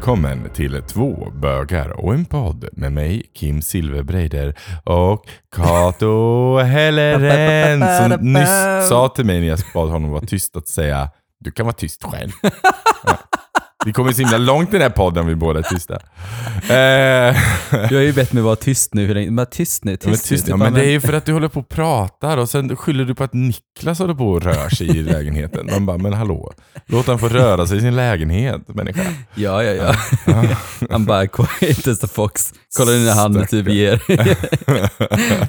välkommen till Två bögar och en podd med mig, Kim Silverbreider och Kato Helleren som nyss sa till mig när jag bad honom vara tyst att säga du kan vara tyst själv. Ja. Vi kommer så himla långt i den här podden om vi båda är tysta. Eh, Du har ju bett mig vara tyst nu? Men tyst nu, Ja, men, tyst, tyst, nu. ja, men det är ju för att du håller på och pratar och sen skyller du på att Niklas håller på och rör sig i lägenheten. Man bara, men hallå, låt han få röra sig i sin lägenhet människa. Ja, ja, ja. Han bara, quiet as a fox. Kolla nu när han typ ger,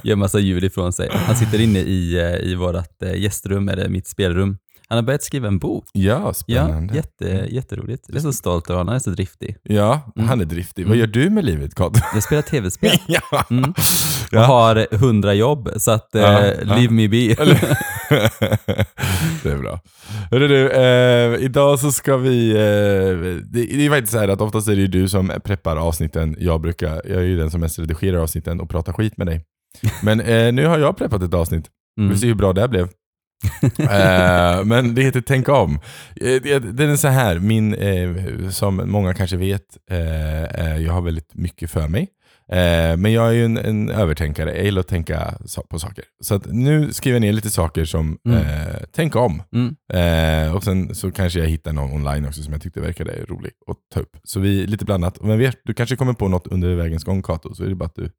ger massa ljud ifrån sig. Han sitter inne i, eh, i vårt eh, gästrum, eller mitt spelrum. Han har börjat skriva en bok. Ja, Ja, spännande. jätte, jätteroligt. Jag är så stolt över honom, han är så driftig. Ja, han är driftig. Vad gör du med livet, Kato? Jag spelar tv-spel ja. mm. och Ja. har hundra jobb, så att eh, Ja, ja. leave me be. det är bra. Hörru du, eh, idag så ska vi... Eh, det, det är faktiskt så här att oftast är det ju du som preppar avsnitten. Jag brukar, jag är ju den som mest redigerar avsnitten och pratar skit med dig. Men eh, nu har jag preppat ett avsnitt. Vi Mm. får se hur bra det blev. Eh, men det heter Tänk om. Eh, det- Den är så här, min, eh, som många kanske vet, eh, eh, jag har väldigt mycket för mig. Eh, men jag är ju en, en övertänkare, jag gillar att tänka på saker. Så nu skriver jag ner lite saker som Mm. tänk om. Mm. Och sen så kanske jag hittar någon online också som jag tyckte verkade rolig att ta upp. Så vi lite blandat. Men vet, du kanske kommer på något under vägens gång Kato, så är det bara att du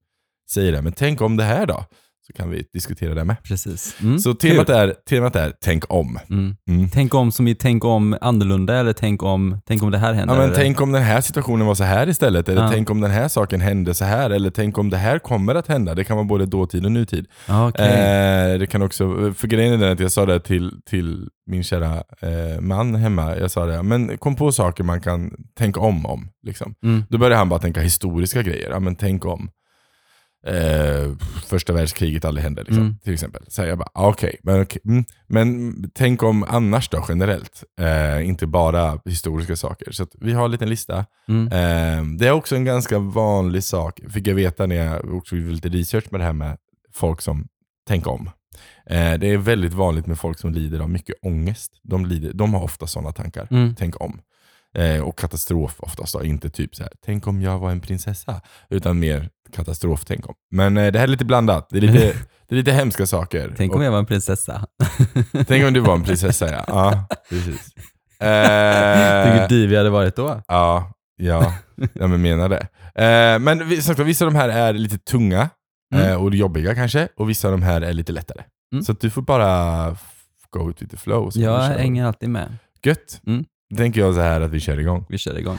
säger det. Men tänk om det här då? Så kan vi diskutera det med. Precis. Mm. Så temat Kul. är, temat är tänk om. Mm. Mm. Tänk om som i tänk om annorlunda, eller tänk om, tänk om det här händer? Ja, men eller? tänk om den här situationen var så här istället, eller Ja. tänk om den här saken hände så här, eller tänk om det här kommer att hända. Det kan vara både dåtid och nutid. Okej. Eh, det kan också, för grejen är den att jag sa det till, till min kära eh, man hemma, jag sa det, men kom på saker man kan tänka om om. Liksom. Mm. Då började han bara tänka historiska grejer, ja men tänk om eh, första världskriget aldrig hände liksom, Mm. till exempel. Så jag bara, ah, okej, men, okej, mm, men tänk om annars då generellt, eh, inte bara historiska saker. Så vi har en liten lista. Mm. Eh, det är också en ganska vanlig sak, fick jag veta när jag också gjorde lite research med det här med folk som tänker om. Eh, det är väldigt vanligt med folk som lider av mycket ångest. De, lider, de har ofta sådana tankar. Mm. Tänk om. Eh, och katastrof oftast då, inte typ så här, tänk om jag var en prinsessa. Utan mer katastrof, tänk om. Men eh, det här är lite blandat. Det är lite, det är lite hemska saker. Tänk om Och- jag var en prinsessa. tänk om du var en prinsessa ja. Ja, precis. Eh, hur div jag hade varit då. Ja, ja, men menar det. Eh, men vissa av de här är lite tunga Mm. eh, och jobbiga kanske, och vissa av de här är lite lättare. Mm. Så du får bara go with the flow. så Jag hänger alltid med. Gött. Mm. Tänker jag så här att vi kör igång. Vi kör igång.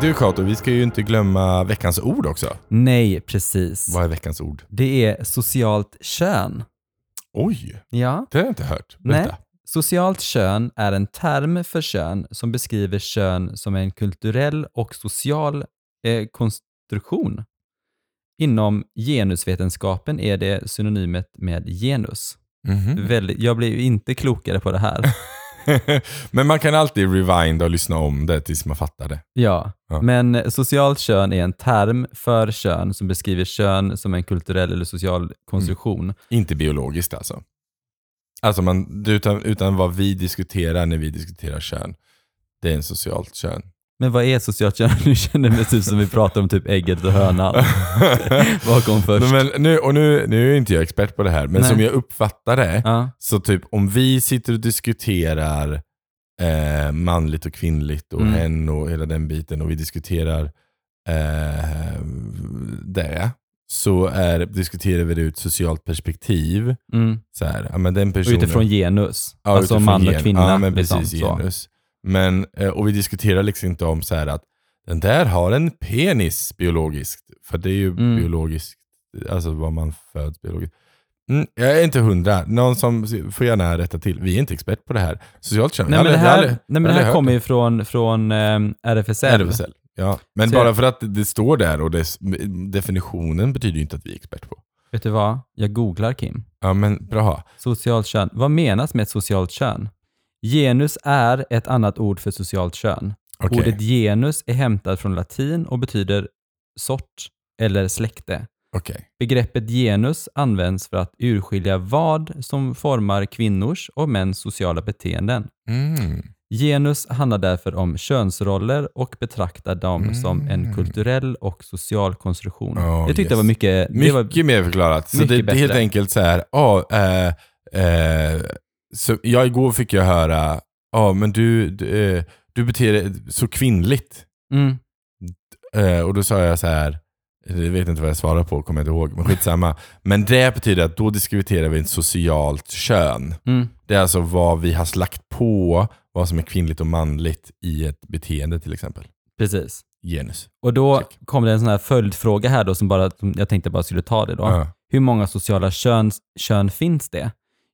Du Kato, vi ska ju inte glömma veckans ord också. Nej, precis. Vad är veckans ord? Det är socialt kön. Oj, Ja. det har jag inte hört. Berätta. Nej. Socialt kön är en term för kön som beskriver kön som en kulturell och social eh, konstruktion. Inom genusvetenskapen är det synonymet med genus. Mhm. Väldigt, jag blir ju inte klokare på det här. men man kan alltid rewinda och lyssna om det tills man fattar det. Ja, Ja. men socialt kön är en term för kön som beskriver kön som en kulturell eller social konstruktion. Inte biologiskt alltså. Alltså man, utan, utan vad vi diskuterar när vi diskuterar kön. Det är en socialt kön. Men vad är socialt kön? Nu känner jag mig typ som vi pratar om typ ägget och hönan. vad kom först? Men nu, och nu, nu är inte jag expert på det här, men Nej. som jag uppfattar det, ja. så typ om vi sitter och diskuterar eh, manligt och kvinnligt och Mm. hen och hela den biten och vi diskuterar eh, det, så är, diskuterar vi det ur ett socialt perspektiv. Mm. Så här, ja, men den Och personen, utifrån genus. Ja, alltså utifrån man och kvinna. Ja, men liksom, precis. så. Genus. Men, eh, och vi diskuterar liksom inte om så här att den där har en penis biologiskt. För det är ju Mm. biologiskt, alltså vad man föds biologiskt. Mm, jag är inte hundra. Någon som får gärna rätta till. Vi är inte expert på det här. Socialt kön. Nej men det här, nej, men det här kommer ju från, från ehm, RFSL. RFSL. Ja. Men Så bara jag- för att det står där och dess, definitionen betyder ju inte att vi är expert på. Vet du vad? Jag googlar Kim. Ja men bra. Socialt kön. Vad menas med ett socialt kön? Genus är ett annat ord för socialt kön. Okej. Ordet genus är hämtat från latin och betyder sort eller släkte. Okej. Begreppet genus används för att urskilja vad som formar kvinnors och mäns sociala beteenden. Mm. Genus handlar därför om könsroller och betraktar dem som en Mm. kulturell och social konstruktion. Oh, det tyckte yes. jag var mycket... Det var, Mycket mer förklarat. Så det, det är helt enkelt så här, ja, eh, eh, så jag igår fick jag höra, ja men du, du, eh, du beter dig så kvinnligt. mm, Eh, och då sa jag så här, jag vet inte vad jag svarade på, kommer jag inte ihåg, men skitsamma. men det betyder att då diskuterar vi ett socialt kön. mm, Det är alltså vad vi har lagt på vad som är kvinnligt och manligt i ett beteende till exempel. precis. Genus. Och då Check. kom det en sån här följdfråga här då som bara, som jag tänkte bara skulle ta det då. Ja. Hur många sociala kön, kön finns det?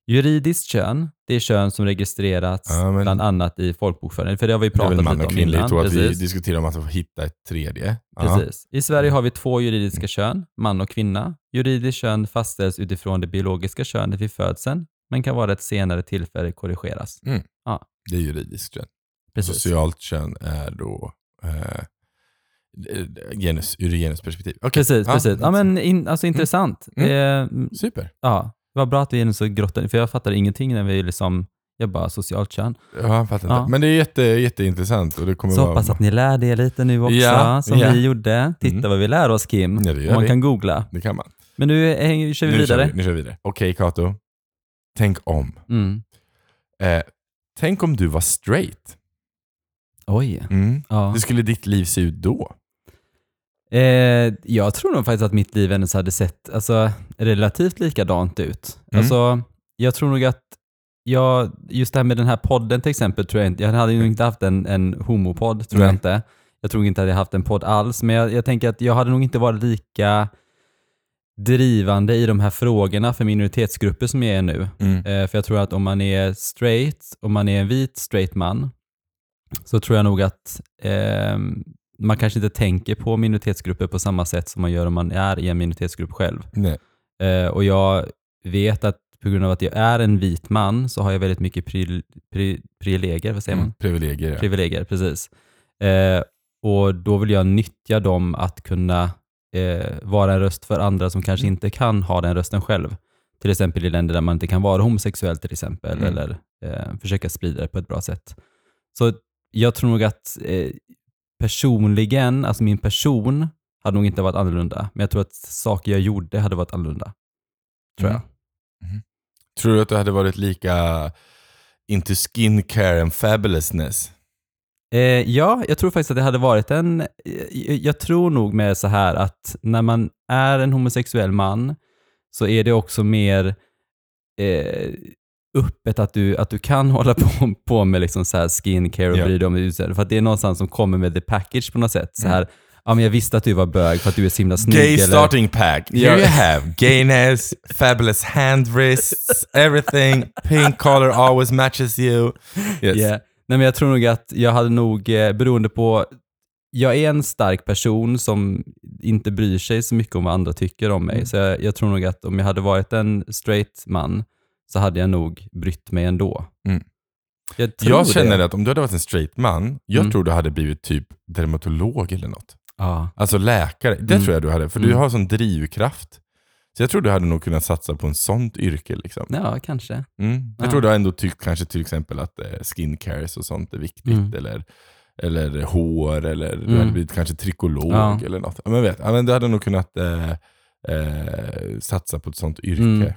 Juridiskt kön, det är kön som registrerats Ja, men- bland annat i folkbokföringen, för det har vi Det är pratat väl man lite och om innan. tror att vi diskuterar om att hitta ett tredje. Ja. Precis. I Sverige har vi två Mm. juridiska kön, man och kvinna. Juridiskt kön fastställs utifrån det biologiska könet vid födseln, men kan vara ett senare tillfälle korrigeras. Det är juridiskt kön. Precis. Socialt kön är då eh, genus, ur genusperspektiv. Okej. Precis, Ja, precis. Ja, men in, alltså intressant. Mm. Eh, Super. ja, det var bra att vi är så grottade, för jag fattar ingenting när vi liksom, jag bara socialt kön. Ja, jag fattar inte. Ja. Men det är jätte, jätteintressant. Och det kommer Så vara... hoppas att ni lär er lite nu också, Ja, som ja. vi gjorde. Titta Mm. vad vi lär oss Kim. Ja, det Och man vi. kan googla. Det kan man. Men nu hänger, kör vi nu vidare. Kör vi, nu kör vi vidare. Okej Kato. Tänk om. Mm. Eh, tänk om du var straight. Oj. Mm. Ja. Hur skulle ditt liv se ut då? Eh, jag tror nog faktiskt att mitt liv ändå hade sett alltså, relativt likadant ut. Mm. Alltså, jag tror nog att jag, just det här med den här podden till exempel, tror jag inte, jag hade ju inte haft en, en homopodd, tror Nej. jag inte. Jag tror inte att jag hade haft en podd alls, men jag, jag tänker att jag hade nog inte varit lika drivande i de här frågorna för minoritetsgrupper som jag är nu. Mm. Eh, för jag tror att om man är straight, om man är en vit straight man, så tror jag nog att ehm, man kanske inte tänker på minoritetsgrupper på samma sätt som man gör om man är i en minoritetsgrupp själv. Nej. Eh, och jag vet att på grund av att jag är en vit man så har jag väldigt mycket pri, pri, privilegier, vad säger man? Mm. Privilegier. Ja. Privilegier, precis. Eh, och då vill jag nyttja dem att kunna eh, vara en röst för andra som kanske inte kan ha den rösten själv. Till exempel i länder där man inte kan vara homosexuell till exempel, Mm. eller eh, försöka sprida det på ett bra sätt. Så jag tror nog att eh, personligen, alltså min person, hade nog inte varit annorlunda. Men jag tror att saker jag gjorde hade varit annorlunda. Tror jag. Mm. Tror du att du hade varit lika into skincare and fabulousness? Eh, ja, jag tror faktiskt att det hade varit en... Jag, jag tror nog med så här att när man är en homosexuell man så är det också mer eh, öppet att du, att du kan hålla på, på med liksom så här skincare och Ja. bry dig om utseendet. För att det är någonstans som kommer med the package på något sätt. Så Mm. här, ja men jag visste att du var bög för att du är så himla snygg. Gay eller- starting pack. Here you have gayness, fabulous hand wrists, everything. Pink color always matches you. Yes. Yeah. Nej, men jag tror nog att jag hade nog, eh, beroende på, jag är en stark person som inte bryr sig så mycket om vad andra tycker om mig. Mm. Så jag, jag tror nog att om jag hade varit en straight man så hade jag nog brytt mig ändå. Mm. Jag, Jag känner det. att om du hade varit en straight man, jag Mm. tror du hade blivit typ dermatolog eller något. Ja. Alltså läkare. Det Mm. tror jag du hade, för du Mm. har sån drivkraft. Så jag tror du hade nog kunnat satsa på en sånt yrke. Liksom. ja, kanske. Mm. Jag Ja. tror du ändå tyckt kanske till exempel att eh, skincares och sånt är viktigt. Mm. Eller, eller hår, eller du hade blivit kanske trikolog Ja. eller något. Men vet, men du hade nog kunnat eh, eh, satsa på ett sånt yrke.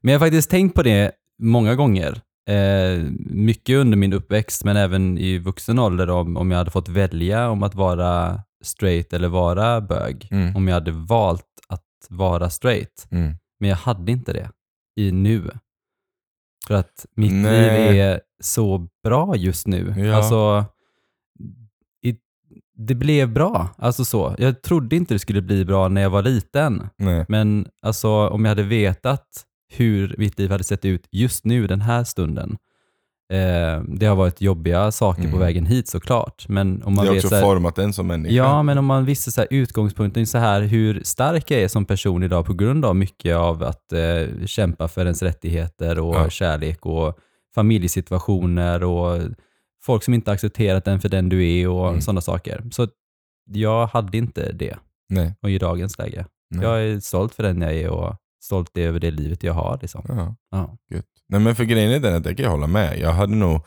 Men jag har faktiskt tänkt på det många gånger. Eh, mycket under min uppväxt, men även i vuxen ålder om, om jag hade fått välja om att vara straight eller vara bög. Mm. Om jag hade valt att vara straight. Mm. Men jag hade inte det i nu. För att mitt Nej. liv är så bra just nu. Ja. Alltså, det blev bra. Alltså så. Jag trodde inte det skulle bli bra när jag var liten. Nej. Men alltså, om jag hade vetat hur mitt liv hade sett ut just nu, den här stunden. Eh, det har varit jobbiga saker på Mm. vägen hit såklart. Men om man Det har vet också så här, format en som människa. Ja, men om man visste så här, utgångspunkten så här, hur stark jag är som person idag på grund av mycket av att eh, kämpa för ens rättigheter och Ja. kärlek och familjesituationer och folk som inte accepterat den för den du är och Mm. sådana saker. Så jag hade inte det Nej. och i dagens läge. Nej. Jag är stolt för den jag är och stolt över det livet jag har. Liksom. Ja, Ja. gött. Nej men för grejen är den att det kan jag hålla med. Jag hade nog,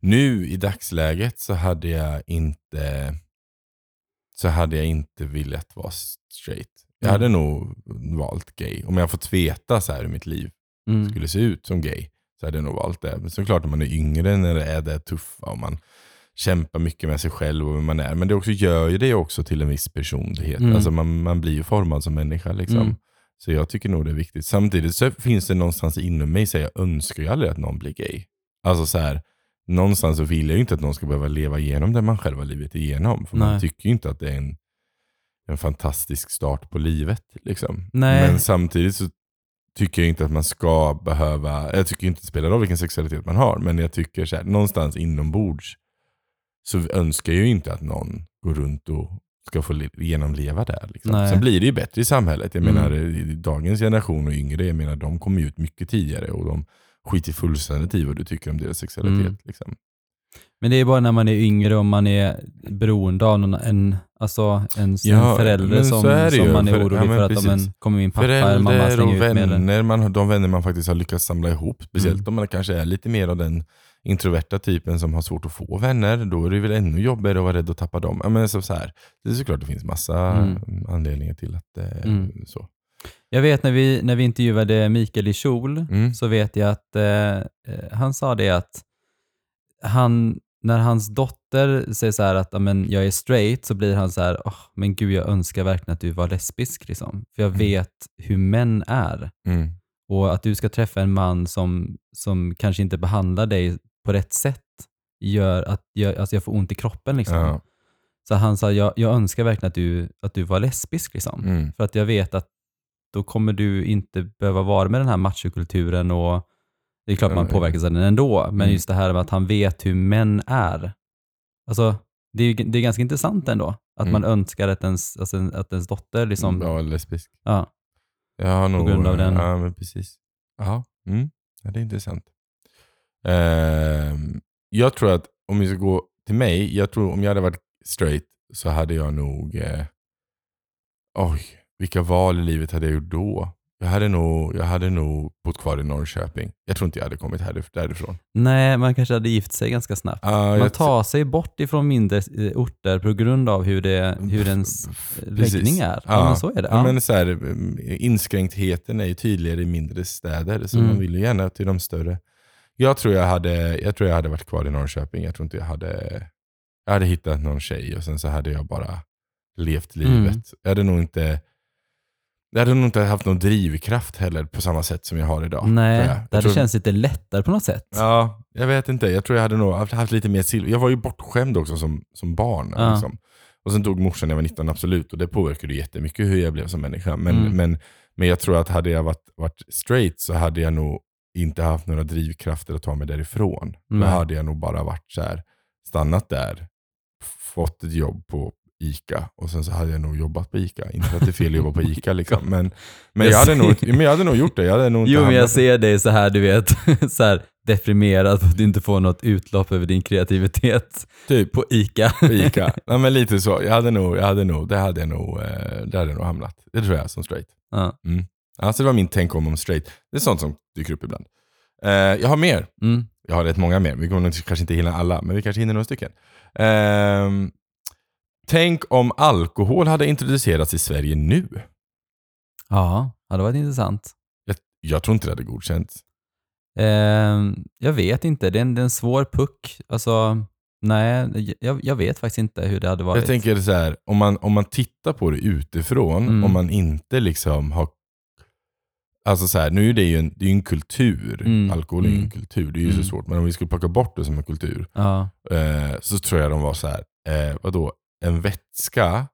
nu i dagsläget så hade jag inte, så hade jag inte velat vara straight. Jag Mm. hade nog valt gay. Om jag fått veta så här hur mitt liv Mm. skulle se ut som gay så hade jag nog valt det. Men såklart när man är yngre, när det är det tuffa och man kämpar mycket med sig själv och vem man är. Men det också gör ju det också till en viss personlighet. Mm. Alltså man, man blir ju formad som människa. Liksom. Mm. Så jag tycker nog det är viktigt. Samtidigt så finns det någonstans inom mig, så jag önskar ju aldrig att någon blir gay. Alltså så här, någonstans så vill jag ju inte att någon ska behöva leva igenom det man själv har livit igenom. För man Nej. tycker ju inte att det är en, en fantastisk start på livet. Liksom. Nej. Men samtidigt så tycker jag inte att man ska behöva, jag tycker inte det spelar roll vilken sexualitet man har, men jag tycker så här, någonstans inombords så önskar jag ju inte att någon går runt och ska få genomleva det. Liksom. Sen blir det ju bättre i samhället. Jag Mm. menar dagens generation och yngre, jag menar de kommer ut mycket tidigare och de skiter fullständigt i vad du tycker om deras sexualitet. Mm. Liksom. Men det är bara när man är yngre och man är beroende av någon, en, alltså en, Ja, en förälder som, som man är För- orolig ja, för att precis. men, kommer min pappa eller mamma slänga och ut med den. vänner, man, de vänner man faktiskt har lyckats samla ihop. Speciellt Mm. om man kanske är lite mer av den introverta typen som har svårt att få vänner. Då är det väl ännu jobbigare att vara rädd att tappa dem. Ja, men så, så här, det är såklart det finns massa Mm. anledningar till att är Mm. så. Jag vet när vi, när vi intervjuade Mikael i Kjol Mm. så vet jag att eh, eh, han sa det att han, när hans dotter säger så att "Ja, men jag är straight så blir han så här, "Åh, men gud jag önskar verkligen att du var lesbisk. Liksom. För jag Mm. vet hur män är. Mm. Och att du ska träffa en man som, som kanske inte behandlar dig på rätt sätt gör att jag, alltså jag får ont i kroppen. Liksom. Ja. Så han sa, jag, jag önskar verkligen att du, att du var lesbisk. Liksom. Mm. För att jag vet att då kommer du inte behöva vara med den här machokulturen och det är klart man Ja, påverkas av den ändå, men Mm. just det här med att han vet hur män är. Alltså, det är, det är ganska intressant ändå, att Mm. man önskar att ens, alltså, att ens dotter liksom, ja. Ja, lesbisk. Jag har nog, grund av den. Ja, men precis. Ja, mm. ja det är intressant. Ehm, jag tror att om vi ska gå till mig, jag tror om jag hade varit straight så hade jag nog... Eh, oj, vilka val i livet hade jag gjort då? Jag hade nog, jag hade nog bott kvar i Norrköping. Jag tror inte jag hade kommit därifrån. Nej, man kanske hade gift sig ganska snabbt. Ah, Man tar sig bort ifrån mindre eh, orter på grund av hur, det, hur ens läggning är. Ja, Ja. men så är det. Ja. Men så här, mm, inskränktheten är ju tydligare i mindre städer, så Mm. man vill ju gärna till de större. Jag tror jag, hade, jag tror jag hade varit kvar i Norrköping. Jag tror inte jag hade... Jag hade hittat någon tjej och sen så hade jag bara levt livet. Mm. Jag hade nog inte... Jag hade nog inte haft någon drivkraft heller på samma sätt som jag har idag. Nej, jag. det hade tror- känts lite lättare på något sätt. Ja, jag vet inte. Jag tror jag hade nog haft, haft lite mer silver. Jag var ju bortskämd också som, som barn. Ja. Liksom. Och sen dog morsan när jag var 19, absolut. Och det påverkade jättemycket hur jag blev som människa. Men, Mm. men, men jag tror att hade jag varit, varit straight så hade jag nog inte haft några drivkrafter att ta mig därifrån. Då Nej. hade jag nog bara varit så här, stannat där, fått ett jobb på ICA och sen så hade jag nog jobbat på ICA. Inte för att det är fel att jobba på ICA liksom. Men, men, Jag jag hade ser- nog, men jag hade nog gjort det. Jag hade nog Jo, men jag ser dig så här, du vet, så här deprimerad för att du inte får något utlopp över din kreativitet typ. på ICA. på Ica. ja, men lite så. Jag hade nog, jag hade nog, det hade jag nog, eh, det hade jag nog hamnat. Det tror jag som straight. Ja. Alltså det var min tänk om om straight. Det är sånt som dyker upp ibland. Eh, jag har mer. Mm. Jag har rätt många mer. Vi kommer kanske inte hinna alla, men vi kanske hinner några stycken. Ehm, tänk om alkohol hade introducerats i Sverige nu. Ja, det var intressant. Jag, jag tror inte det hade godkänts. Ehm, jag vet inte, det är en, det är en svår puck. Alltså, nej, jag, jag vet faktiskt inte hur det hade varit. Jag tänker så här, om man, om man tittar på det utifrån, Mm. om man inte liksom har... Alltså så här, nu är det ju en, det är en kultur. Mm. Alkohol är ju en Mm. kultur, det är ju Mm. så svårt. Men om vi skulle plocka bort det som en kultur, Ja, eh, så tror jag de var så här, eh, vadå? En vätska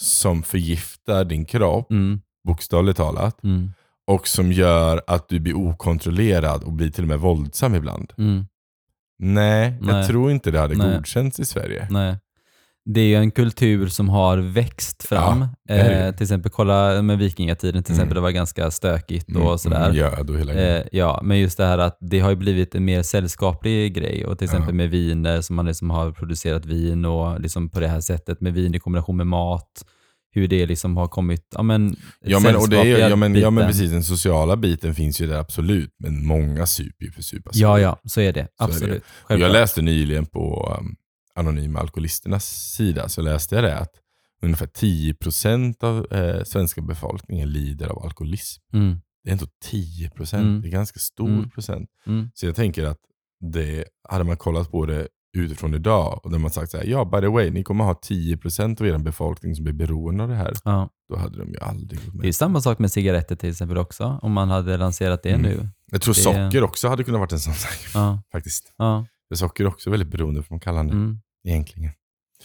som förgiftar din kropp, mm, bokstavligt talat, mm, och som gör att du blir okontrollerad och blir till och med våldsam ibland. mm, Nej, jag Nej. tror inte det hade Nej. godkänts i Sverige. nej. Det är ju en kultur som har växt fram. Ja, eh, till exempel, kolla med vikingatiden, till Mm. exempel, det var ganska stökigt och Mm, sådär. mm, Göd och hela. Eh, ja, men just det här att det har ju blivit en mer sällskaplig grej och till exempel Ja. med viner som man liksom har producerat vin och liksom på det här sättet med vin i kombination med mat. hur det liksom har kommit, ja men, Ja men, och det är, ja, men, ja men precis, den sociala biten finns ju där absolut, men många super ju för supas Ja, ja, så är det. är det. Absolut. Och Jag läste nyligen på um, Anonyma Alkoholisternas sida, så läste jag det att ungefär 10% av eh, svenska befolkningen lider av alkoholism. Mm, Det är ändå 10%, Mm. det är ganska stor Mm. procent. mm, Så jag tänker att det, hade man kollat på det utifrån idag och där man sagt så här, ja by the way, ni kommer ha 10% av er befolkning som är beroende av det här. ja. Då hade de ju aldrig gått Det är med. samma sak med cigaretter till exempel också, om man hade lanserat det Mm. nu. Jag tror det- socker också hade kunnat varit en sån sak Ja, faktiskt. ja, socker är också väldigt beroendeframkallande mm. Egentligen.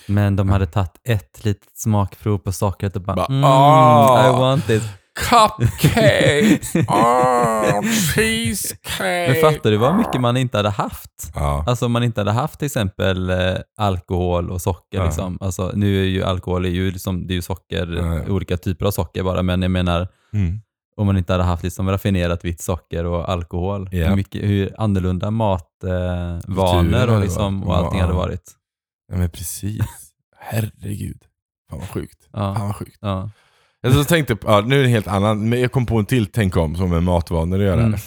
Men de hade tagit ett litet smakprov på sockret och bara, Bara, mm, "Ah." I want this. Cupcakes! oh, cheesecake! Men fattar du vad mycket man inte hade haft? Ja. Alltså om man inte hade haft till exempel eh, alkohol och socker. Ja. Liksom. Alltså, nu är ju alkohol är ju, liksom, det är ju socker, Ja, olika typer av socker bara, men jag menar Mm. om man inte hade haft liksom, raffinerat vitt socker och alkohol, Ja. hur, mycket, hur annorlunda matvanor eh, och, liksom, och allting hade varit. Ja men precis. Herregud. Fan vad sjukt. Fan Ja, vad sjukt. ja. Jag så tänkte, ja, nu är det en helt annan, men jag kom på en till tänk om som med matvanor att göra. Mm.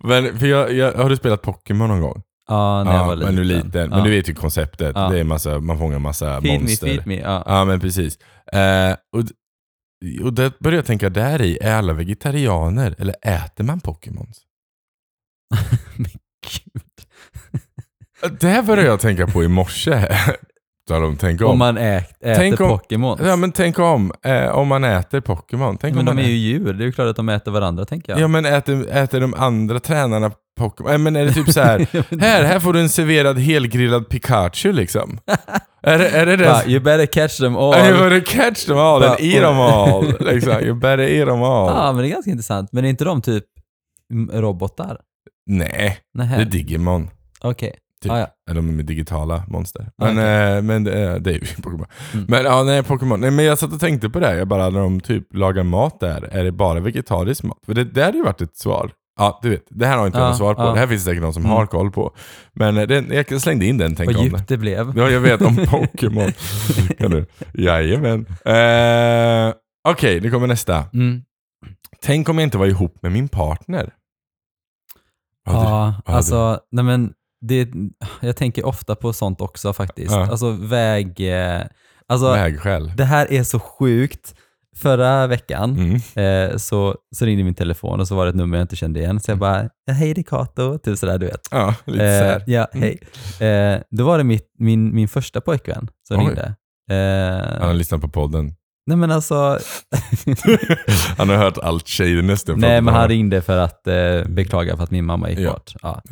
men, för jag, jag, har du spelat Pokémon någon gång? ja när jag var liten. men du liten. Men ja. du vet ju konceptet. Ja. Det är massa, man fångar massa Feed monster. me, feed me. Ja. Ja men precis. Eh, och, och det började jag tänka där i, är alla vegetarianer eller äter man Pokémons? Men gud. Det här började jag tänka på i morse. De tänker om. Om man äter Tänk Pokémon. Ja men tänk om, eh, om man äter Pokémon. Tänk men de är ju djur, det är ju klart att de äter varandra tänker jag. Ja men äter, äter de andra tränarna Pokémon? Eh, men är det typ så här, här, här får du en serverad helgrillad Pikachu liksom. är, det- är det det? You better catch them all. You better catch them all and eat them all. Liksom. You better eat them all. Ja, men det är ganska intressant. Men är inte de typ robotar? Nej, Nähä. det är Digimon. Okej. Typ. Ah, ja. Eller de är digitala monster. Ah, Men, eh, men det, är- det är ju Pokémon. Mm. Men ja, nej, Pokémon. Nej, men jag satt och tänkte på det. här. Jag bara, när de typ lagar mat där, är det bara vegetarisk mat? För det, det hade ju varit ett svar. Ja, du vet. Det här har inte jag Ja, något svar på. ja. Det här finns det säkert någon som Mm. har koll på. Men eh, den, jag slängde in den, tänk Vad om djupt det blev. Ja, jag vet om Pokémon. Jajamän. Eh, Okej, nu kommer nästa. Mm. Tänk om jag inte var ihop med min partner. Hade Ja, hade alltså, nej men det, jag tänker ofta på sånt också faktiskt. Ja. Alltså väg... eh, Alltså, Vägskäl. det här är så sjukt. Förra veckan Mm. eh, så, så ringde min telefon och så var det ett nummer jag inte kände igen. Så jag bara, hej det är Kato, typ sådär du vet. Ja, lite Eh, ja, Mm. hej. Eh, då var det mitt, min, min första pojkvän som Oj. ringde. Eh, Han lyssnat på podden. Nej men alltså, Han har hört allt tjejen nästan nej men han ringde för att eh, beklaga för att min mamma gick Ja. bort. Ja.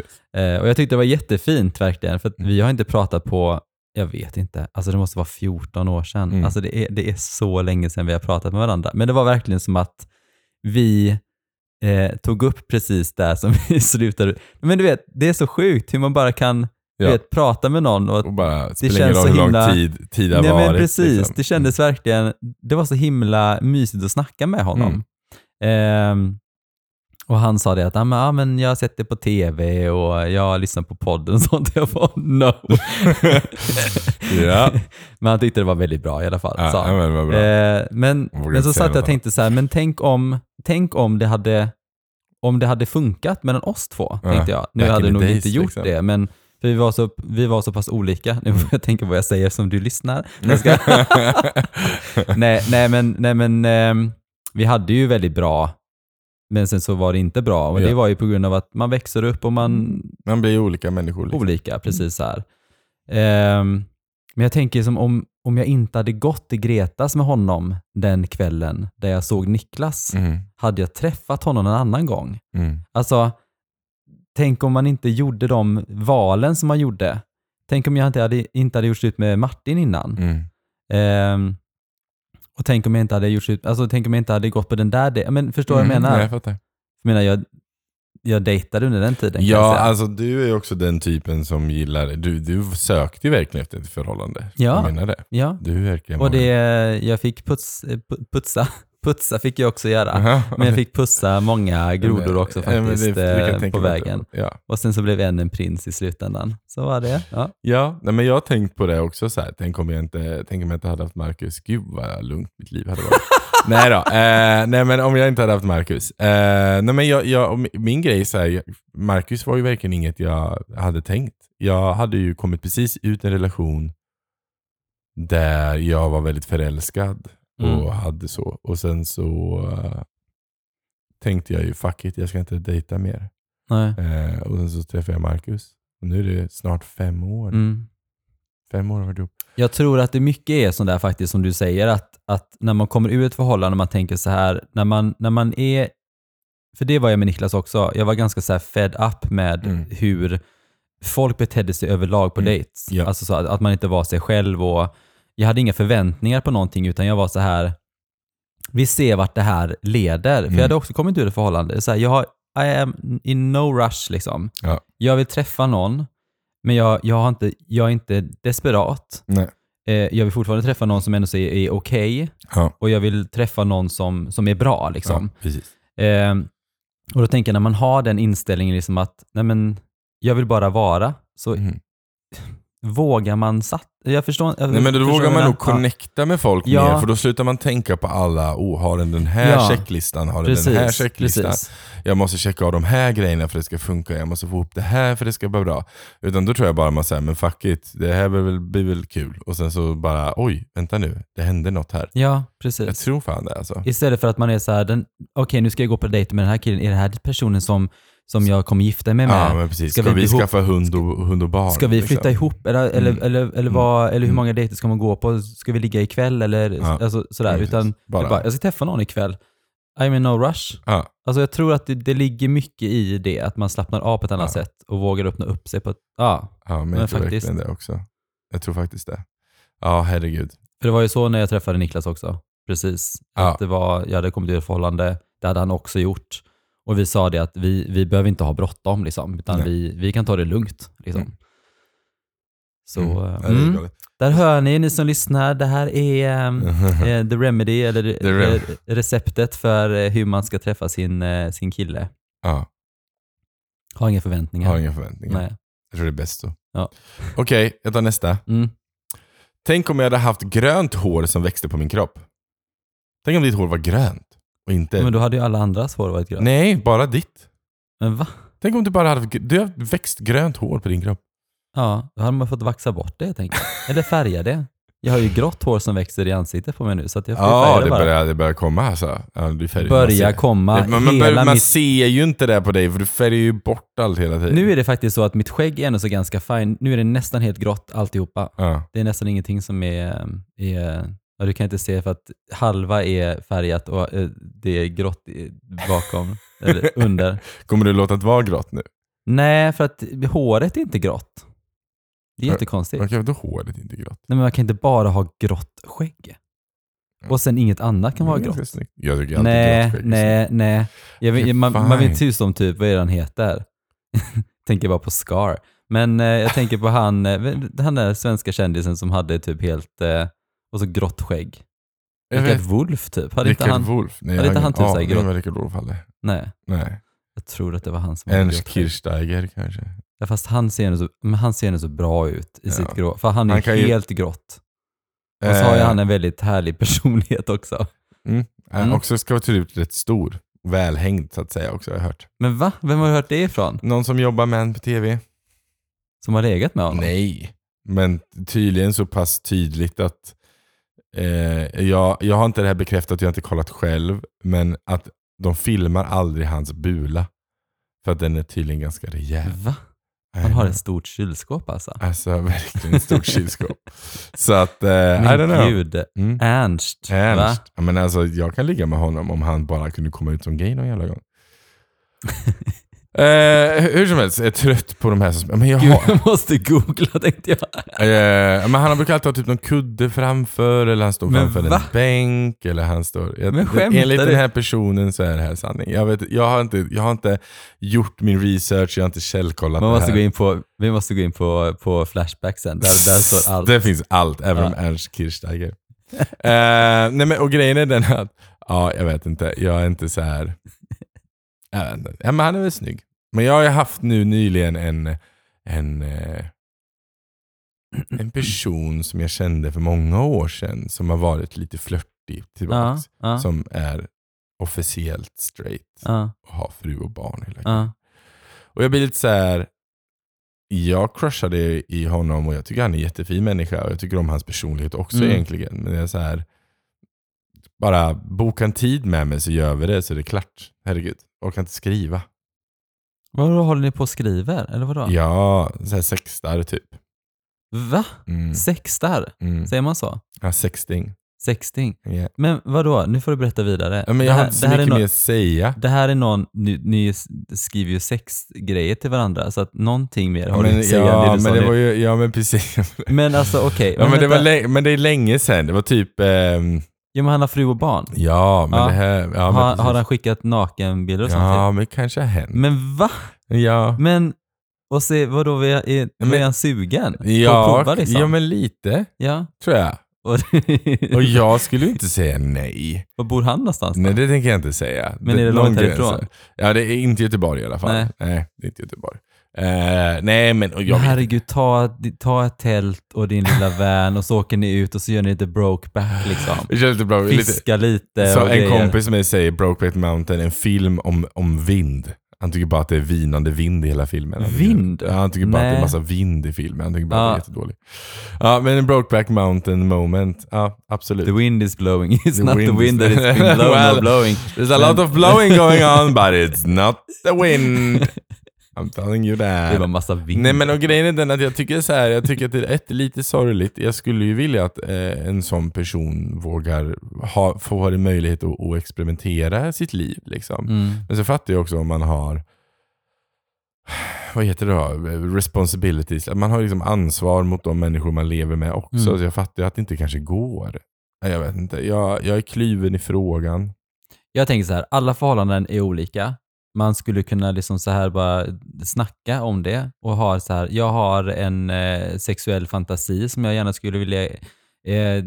Eh, och jag tyckte det var jättefint verkligen, för Mm. vi har inte pratat på, jag vet inte, alltså det måste vara 14 år sedan. Mm. Alltså det är, det är så länge sedan vi har pratat med varandra. Men det var verkligen som att vi eh, tog upp precis där som vi slutade. Men du vet, det är så sjukt hur man bara kan Ja. vet, prata med någon och Och bara, det känns så himla- tid, tid det har Nej, varit. men precis, liksom. det kändes verkligen, det var så himla mysigt att snacka med honom. Mm. Ehm, och han sa det att ah, men, ah, men jag har sett det på tv och jag har lyssnat på podden och sånt. Jag bara no. Ja. men han tyckte det var väldigt bra i alla fall. Ja, ja, han. men bra. Eh, men, men så satt jag och tänkte så här, men tänk om, tänk om det hade om det hade funkat mellan oss två, Ja, tänkte jag. Nu hade det nog days, inte gjort liksom. det, men för vi var, så, vi var så pass olika. Nu får jag tänka på vad jag säger som du lyssnar. Nej, nej, men, nej, men ehm, vi hade ju väldigt bra, men sen så var det inte bra. Och Ja. det var ju på grund av att man växer upp och man Man blir olika människor. Liksom. olika, precis så här. Ehm, men jag tänker som om, om jag inte hade gått till Gretas med honom den kvällen där jag såg Niklas, Mm. hade jag träffat honom en annan gång? Mm. Alltså, tänk om man inte gjorde de valen som man gjorde. Tänk om jag inte hade, inte hade gjort slut med Martin innan. Mm. Ehm, och tänk om jag inte hade gjort slut, alltså tänk om jag inte hade gått på den där, de- men förstår du vad jag Mm. menar? Nej, jag fattar. Jag menar, jag, jag dejtade under den tiden Ja, alltså du är också den typen som gillar, du, du sökte ju verkligen efter ett förhållande. Ja. Jag menar det. ja. Du verkligen Och det, jag fick puts, pu- putsa, Putsa fick jag också göra. Men jag fick pussa många grodor också det- faktiskt det eh, på vägen. Ja, Och sen så blev en en prins i slutändan. Så var det. Ja. ja nej, men jag har tänkt på det också. Så här. Tänk, om jag inte, tänk om jag inte hade haft Marcus. Gud vad lugnt mitt liv hade varit. nej då, eh, nej men om jag inte hade haft Marcus. Eh, nej, men jag, jag, min- grej är så här, Marcus var ju verkligen inget jag hade tänkt. Jag hade ju kommit precis ut en relation där jag var väldigt förälskad och Mm. hade så. Och sen så eh, tänkte jag ju fuck it, jag ska inte dejta mer. Eh, och sen så träffade jag Marcus. Och nu är det snart fem år. Mm. Fem år har varit ihop. Jag tror att det mycket är sånt där faktiskt som du säger, att, att när man kommer ur ett förhållande, man tänker så här, när man, när man är, för det var jag med Niklas också, jag var ganska så här fed up med Mm. hur folk betedde sig överlag på Mm. dates. Ja. Alltså så att, att man inte var sig själv och jag hade inga förväntningar på någonting utan jag var så här, vi ser vart det här leder. För Mm. jag hade också kommit ur ett förhållande. Så här, jag har, I am in no rush liksom. Ja. Jag vill träffa någon, men jag, jag, har inte, jag är inte desperat. Nej. Eh, jag vill fortfarande träffa någon som ändå är, är okej Ja. och jag vill träffa någon som, som är bra. Liksom. ja. Eh, och då tänker jag när man har den inställningen liksom att nej men, jag vill bara vara, så Mm. Vågar man sat- Jag förstår jag Nej, men då förstår vågar man nog jag connecta med folk Ja. mer, för då slutar man tänka på alla, oh, har den den här Ja. checklistan, har den den här checklistan. precis. Jag måste checka av de här grejerna för att det ska funka, jag måste få ihop det här för att det ska bli bra. Utan då tror jag bara man säger, men fuck it, det här blir väl, blir väl kul. Och sen så bara, oj, vänta nu, det hände något här. Ja, Jag precis. tror fan det alltså. Istället för att man är så här, okej nu ska jag gå på dejt med den här killen, är det här personen som, som jag kommer gifta mig med? Ja men precis, Ska ska, vi vi, skaffa hund och, hund och barn? Ska vi flytta liksom? ihop? Eller, eller, Mm. eller, eller, vad, eller hur många dejter ska man gå på? Ska vi ligga ikväll? Eller Ja. alltså, sådär. Ja. Utan Bara- bara. Bara, jag ska träffa någon ikväll. I'm in no rush. Ja, Alltså jag tror att det, det ligger mycket i det, att man slappnar av på ett annat sätt och vågar öppna upp sig på ett... Ja, ja men, Men jag tror faktiskt- verkligen det också. Jag tror faktiskt det. Ja, herregud. för det var ju så när jag träffade Niklas också. Precis. Ja. Att det var, jag hade kommit ur ett förhållande, det hade han också gjort. Och vi sa det att vi, vi behöver inte ha bråttom, liksom, utan Nej. vi, vi kan ta det lugnt. Liksom. Mm. Så, Mm. mm. Där hör ni, ni som lyssnar, det här är ehm, eh, the remedy, eller The rem- receptet för eh, hur man ska träffa sin, eh, sin kille. Ja, Ha inga förväntningar. har inga förväntningar. Nej. Jag tror det är bäst så. Ja. Okej, jag tar nästa. Mm. Tänk om jag hade haft grönt hår som växte på min kropp. Tänk om ditt hår var grönt och inte... Men då hade ju alla andras hår varit grönt. Nej, bara ditt. Men va? Tänk om du bara hade du har växt grönt hår på din kropp. Ja, då hade man fått vaxa bort det, tänker jag. Eller färga det. Jag har ju grått hår som växer i ansiktet på mig nu, så jag får Ja, färga det bara. börjar, det börjar komma alltså. Ja, du färgar, Börja man ser- komma. Det- Man, man, hela bör- man mitt... ser ju inte det på dig för du färgar ju bort allt hela tiden. Nu är det faktiskt så att mitt skägg är ändå så ganska fine. Nu är det nästan helt grått alltihopa. Ja. Det är nästan ingenting som är, är ja, du kan inte se för att halva är färgat och eh, det är grått bakom, eller under. Kommer du låta det vara grått nu? Nej, för att håret är inte grått. Det är jättekonstigt. Okej, då håret inte grått. Nej, men man kan inte bara ha grått skägg. Och sen inget annat kan vara grått. Jag tycker alltid Nej, grått skägg nej, nej. Okej, man, man vet inte om typ, vad är han heter? tänker bara på Scar. Men eh, jag tänker på han, eh, han där svenska kändisen som hade typ helt, eh, och så grått skägg. Rickard. Wolff typ. Hade inte Rickard han? Wolff? Nej, hade jag inte han typ så här aning grått? vad Rickard Wolff hade. Nej, Nej. jag tror att det var han som Ernst. Kirchsteiger kanske? Ja, fast han ser, ändå så, men han ser ändå så bra ut i Ja. sitt grå. För han är Han kan ju- helt grått. Och så har ju Eh, han en väldigt härlig personlighet också. Mm. Eh, Mm. Också ska vara tydligt rätt stor. Välhängd så att säga också har jag hört. Men va? Vem har du hört det ifrån? Någon som jobbar med en på tv? Som har legat med honom? Nej, men tydligen så pass tydligt att eh, jag, jag har inte det här bekräftat, jag har inte kollat själv, men att de filmar aldrig hans bula. För att den är tydligen ganska rejäl. Va? Han har ett stort kylskåp alltså? Alltså verkligen ett stort kylskåp. Så att, eh, Men gud. Mm. Ernst. Va? Ernst. Ja, men alltså, jag kan ligga med honom om han bara kunde komma ut som gay någon jävla gång. eh, hur som helst, jag är trött på de här som... Men jag Gud, har, jag måste googla tänkte jag. Eh, men han brukar alltid ha typ någon kudde framför, eller han står Men framför va? en bänk, eller han står... Jag, Men skämtar enligt du? den här personen så är det här sanning. Jag, vet, jag, har inte, jag har inte gjort min research, jag har inte källkollat Man det måste här. gå in på, vi måste gå in på, på Flashback sen. Där, där står allt. Det finns allt, även Ja. om Ernst Kirchsteiger. Eh, nej men, och grejen är den att, Ja, jag vet inte. Jag är inte så här... Ja, men han är väl snygg. Men jag har ju haft nu nyligen en, en, eh, en person som jag kände för många år sedan som har varit lite flörtig Ja, tillbaka. ja, Som är officiellt straight ja, och har fru och barn hela ja. Och jag blir lite så här. Jag crushade i honom och jag tycker han är en jättefin människa och jag tycker om hans personlighet också Mm. egentligen. Men det är så här. Bara boka en tid med mig så gör vi det så är det klart. Herregud, orkar inte skriva. Vadå, håller ni på och skriver? Eller vadå? Ja, så här sextar typ. Va? Mm. Sextar? Mm. Säger man så? Ja, sexting. Sexting? Yeah. Men vadå, nu får du berätta vidare. Ja, men det, jag har här, inte så det, mycket nå- mer att säga. det här är någon, ni, ni skriver ju sexgrejer till varandra, så att någonting mer har du men, att säga ja, det du men det nu. var ju, ja men precis. Men alltså okej, ja, men, det var vänta. lä- men det är länge sedan. Det var typ, ehm, ja, men han har fru och barn. ja men Ja. det här, ja, men har, precis. har han skickat nakenbilder och sånt? Ja, men kanske har hänt. Men va? ja. Men, och se, vadå, är, är, Men- är han sugen? På att Ja, prova liksom? ja, men lite Ja. tror jag. Och, Och jag skulle ju inte säga nej. Var bor han någonstans då? Nej, det tänker jag inte säga. Men är det någon långt gräns härifrån? Ja, det är inte Göteborg i alla fall. Nej. Nej, det är inte Göteborg. Eh, nej, men och jag Men herregud, ta, ta ett tält och din lilla van och så åker ni ut och så gör ni lite brokeback liksom. Lite bra. Lite, Fiska lite så en grejer. kompis med mig säger Brokeback Mountain, en film om, om vind. Han tycker bara att det är vinande vind i hela filmen. Han tycker- Vind? Ja, han tycker bara att det är Nej. massa vind i filmen. Han tycker bara att Ja. det är jättedåligt. Ja, men en Brokeback Mountain moment. Ja, absolut. The wind is blowing. It's The not wind the wind that is blown Well, blowing. There's a lot of blowing going on, but it's not the wind. I'm telling you Det var that. massa vind. Nej men och grejen är den att jag tycker så här, jag tycker att det är ett, lite sorgligt. Jag skulle ju vilja att eh, en sån person vågar ha, få en möjlighet att, att experimentera sitt liv. Liksom. Mm. Men så fattar jag också om man har vad heter det då? Responsibilities. Man har liksom ansvar mot de människor man lever med också. Mm. Så jag fattar ju att det inte kanske går. Jag vet inte. Jag, jag är kluven i frågan. Jag tänker så här, alla förhållanden är olika. Man skulle kunna liksom så här bara snacka om det och ha så här, jag har en eh, sexuell fantasi som jag gärna skulle vilja, eh,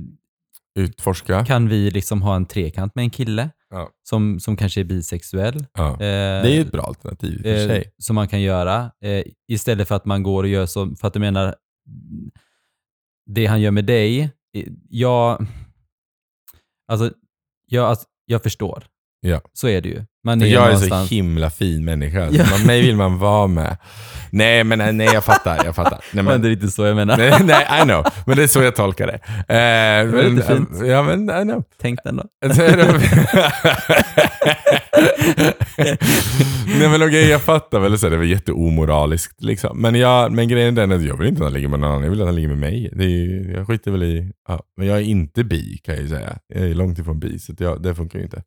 Utforska. kan vi liksom ha en trekant med en kille Ja. som, som kanske är bisexuell? Ja. Eh, Det är ju ett bra alternativ i och för eh, sig. som man kan göra. Eh, istället för att man går och gör så, för att du menar, det han gör med dig, eh, jag, alltså, jag, alltså, jag förstår. Ja. Så är det ju. Man är Jag är någonstans, så himla fin människa. Ja. Man, mig vill man vara med. Nej, men nej, jag fattar. Jag fattar. Nej, det var men, inte riktigt så jag menar. nej, nej, I know. Men det är så jag tolkar det. Eh, var men, lite fint. Ja, men I know. Tänk den då. Nej men okej, jag fattar väl så det var jätteomoraliskt liksom. Men, jag, men grejen är den att jag vill inte att han ligger med någon annan, jag vill att han ligger med mig. Det är, jag skiter väl i, ja. Men jag är inte bi kan jag ju säga. Jag är långt ifrån bi, så jag, det funkar ju inte.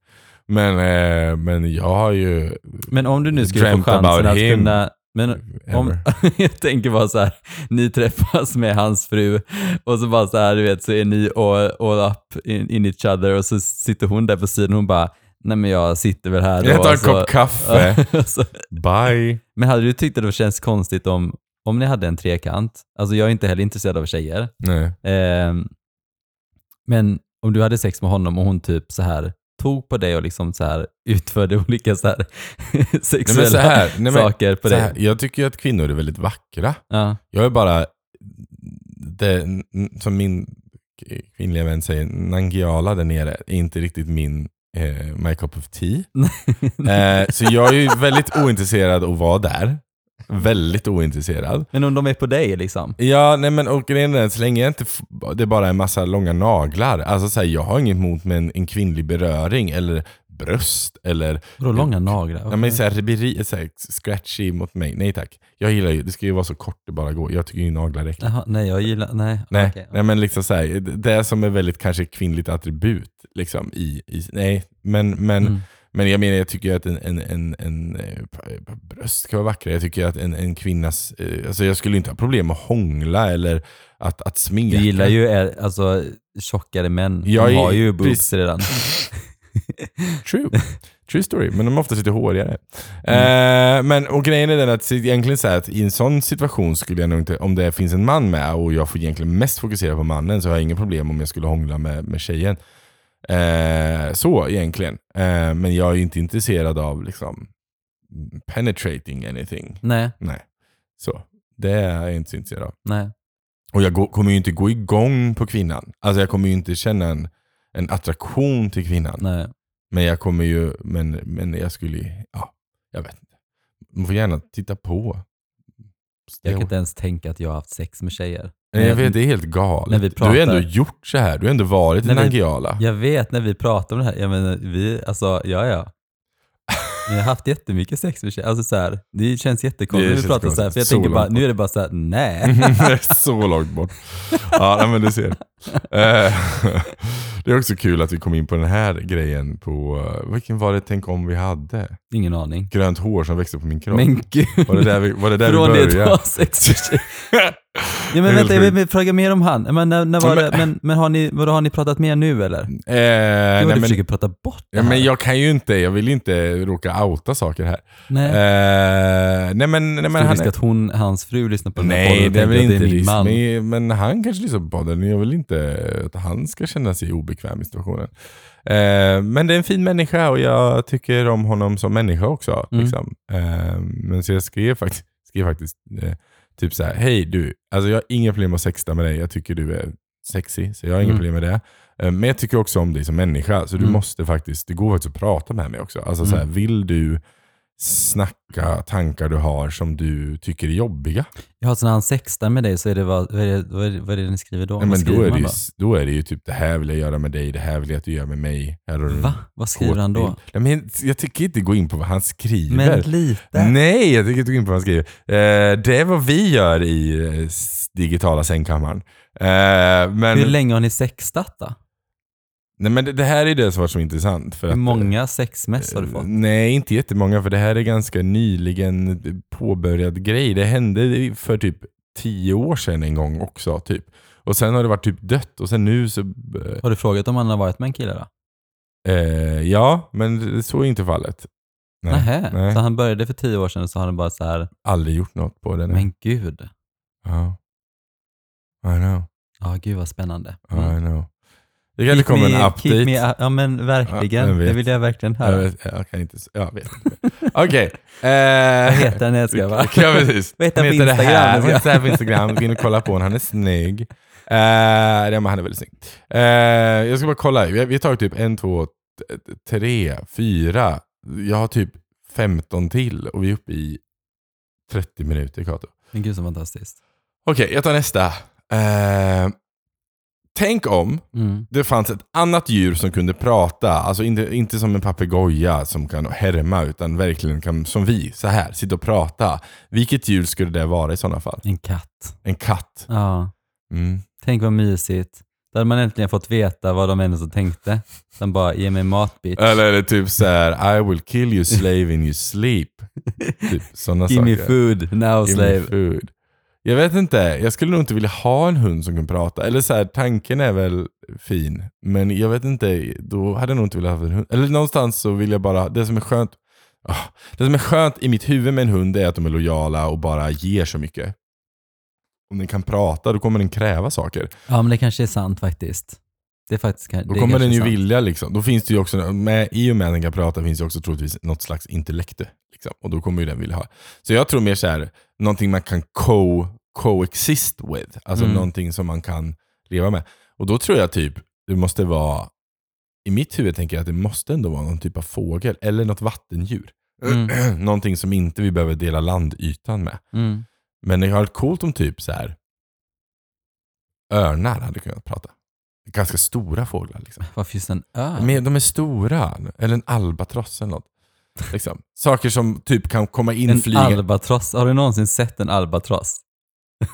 Men, eh, men jag har ju... Men om du nu skulle få dreamt chansen about att him kunna... Men om, jag tänker bara så här, ni träffas med hans fru och så bara så här, du vet, så är ni all, all up in, in each other och så sitter hon där på sidan och hon bara, nej men jag sitter väl här Jag då, tar en så- kopp kaffe. så, Bye. men hade du tyckt att det känns konstigt om, om ni hade en trekant? Alltså jag är inte heller intresserad av tjejer. Nej. Ehm, men om du hade sex med honom och hon typ så här tog på dig och liksom så här utförde olika så här Nej, sexuella så här, nej, saker på dig. jag tycker ju att kvinnor är väldigt vackra. Ja. Jag är bara, det, som min kvinnliga vän säger, Nangiala där nere är inte riktigt min eh, my cup of tea. Eh, så jag är ju väldigt ointresserad att vara där. Väldigt ointresserad. Men om de är på dig liksom? Ja, nej men och grejen är, så länge inte det bara är en massa långa naglar. Alltså så här, jag har inget emot med en, en kvinnlig beröring eller bröst eller Vadå långa naglar? Ja, men så här, riberi, så här, scratchy mot mig. Nej tack. Jag gillar ju, det ska ju vara så kort det bara går. Jag tycker ju naglar är äckligt. Jaha, nej, jag gillar... Nej. Nej, okej. nej men liksom så här, det som är väldigt kanske kvinnligt attribut. Liksom, i, i, nej, men, men, Mm. Men jag menar jag tycker att en, en, en, en, eh, bröst kan vara vackra. Jag tycker att en, en kvinnas, eh, alltså jag skulle inte ha problem att hångla eller att, att smeka. Du gillar ju eh, alltså, tjockare män. Jag de är- har ju boobs redan. True. True story, men de är ofta lite hårigare. Mm. Eh, men, och grejen är den att egentligen så att i en sån situation skulle jag nog inte, om det finns en man med och jag får egentligen mest fokusera på mannen så har jag inga problem om jag skulle hångla med, med tjejen. Eh, så egentligen. Eh, men jag är ju inte intresserad av liksom penetrating anything. Nej, Nej. Så. Det är jag inte så intresserad av. nej. Och jag gå, kommer ju inte gå igång på kvinnan. Alltså jag kommer ju inte känna en, en attraktion till kvinnan. nej. Men jag kommer ju, men, men jag skulle, ja, jag vet inte. Man får gärna titta på. Jag kan inte ens tänka att jag har haft sex med tjejer. Nej, jag vet, det är helt galet. vi Du har ändå pratar- gjort så här. Du har ändå varit i Nangijala. Jag vet när vi pratar om det här, jag menar, vi, alltså, ja ja. Vi har haft jättemycket sex med. Alltså så här, det känns jättekonstigt när vi pratar så här, för jag. Så tänker bara, nu är det bara så här, nej. Det är så långt bort. Ja, men du ser. Eh, Det är också kul att vi kom in på den här grejen på, eh, vilken var det tänk om vi hade? Ingen aning. Grönt hår som växte på min kropp. Men gud. Var det där vi, var det där Från vi det började? ha sex med tjejer. Ja, men vänta, jag vill fråga mer om han. Men, när, när var men- det, men, men har, ni, vadå, har ni pratat mer nu eller? Eh, Du nej, men, försöker prata bort det ja, men jag kan ju inte, jag vill inte råka outa saker här. Nej. Eh, nej men, nej, men han att hon, hans fru lyssnar på den här Nej, podden och det är väl tänker att inte det är min risk. man. Men, men han kanske lyssnar på podden. Jag vill inte att han ska känna sig obekväm i situationen. Eh, men det är en fin människa och jag tycker om honom som människa också. Mm. Liksom. Eh, men så jag skrev faktiskt, skrev faktiskt eh, typ så här, hej du, alltså jag har inga problem att sexta med dig. Jag tycker du är sexy, så jag har inga Mm. problem med det. Eh, men jag tycker också om dig som människa, så du Mm. måste faktiskt, det går faktiskt att prata med mig också. Alltså så här, Mm. vill du snacka tankar du har som du tycker är jobbiga? Ja, så när han sextar med dig så är det vad, vad, är det, vad, är det, vad är det ni skriver då? Nej, men då, är det ju, då? då är det ju typ det här vill jag göra med dig, det här vill jag att du gör med mig. Va? Vad skriver han då? Nej, men jag tycker inte gå in på vad han skriver. Men lite. Nej, jag tycker inte gå in på vad han skriver. Eh, det är vad vi gör i eh, digitala sängkammaren. Eh, men, Hur länge har ni sextat då? Nej, men det, det här är det som var så intressant. För Hur att, många sexmess har du eh, fått? Nej, inte jättemånga för det här är ganska nyligen påbörjad grej. Det hände för typ tio år sedan en gång också. Typ. Och sen har det varit typ dött och sen nu så... eh, Har du frågat om han har varit med en kille då? Eh, ja, men så är inte fallet. Nej, Nähä. nej. Så han började för tio år sedan och så har han bara så här, aldrig gjort något på det. nej. men gud. Ja. I know, Ja, gud vad spännande. I know. Det kanske kommer en update. me, ja men verkligen. Ja, jag det vill jag verkligen jag, höra. vet, jag kan inte, jag vet inte. Okej. Eh, Vad heter den? Jag ska bara. Ja, precis. Vad heter han Han på Instagram? här. Jag Han heter på Instagram. Gå in och kolla på honom. Han är snygg. Eh, ja, men han är väldigt snygg. Eh, jag ska bara kolla. Vi har, vi tagit typ en, två, tre, fyra. Jag har typ 15 till och vi är uppe i 30 minuter Kato. Men gud så fantastiskt. Okej, jag tar nästa. Eh, tänk om Mm. det fanns ett annat djur som kunde prata. Alltså inte, inte som en papegoja som kan härma, utan verkligen kan, som vi, så här, sitta och prata. Vilket djur skulle det vara i sådana fall? En katt. En katt. Ja. Mm. Tänk vad mysigt. Då hade man äntligen fått veta vad de ändå tänkte. De bara, ge mig mat bitch. Eller det typ så här: I will kill you slave in your sleep. Typ sådana Give saker. me food, now Give me slave. food. Jag vet inte, jag skulle nog inte vilja ha en hund som kan prata. Eller så här, tanken är väl fin, men jag vet inte, då hade jag nog inte velat ha en hund. Eller någonstans så vill jag bara, det som är skönt ah, Det som är skönt i mitt huvud med en hund är att de är lojala och bara ger så mycket. Om den kan prata, då kommer den kräva saker. Ja men det kanske är sant faktiskt. Det är faktiskt Då det är kommer den ju sant. vilja liksom. Då finns det ju också, med, i och med att den kan prata finns det också troligtvis något slags intellekte. Liksom. Och då kommer ju den vilja ha. Så jag tror mer så här, någonting man kan co, coexist with. Alltså Mm. någonting som man kan leva med. Och då tror jag typ, det måste vara, i mitt huvud tänker jag att det måste ändå vara någon typ av fågel eller något vattendjur. Mm. någonting som inte vi behöver dela landytan med. Mm. Men det har varit coolt om typ så här örnar hade kunnat prata. Ganska stora fåglar. Liksom. Varför just en örn? Men de är stora. Eller en albatross eller något. Liksom. Saker som typ kan komma in en flygande. albatross. Har du någonsin sett en albatross?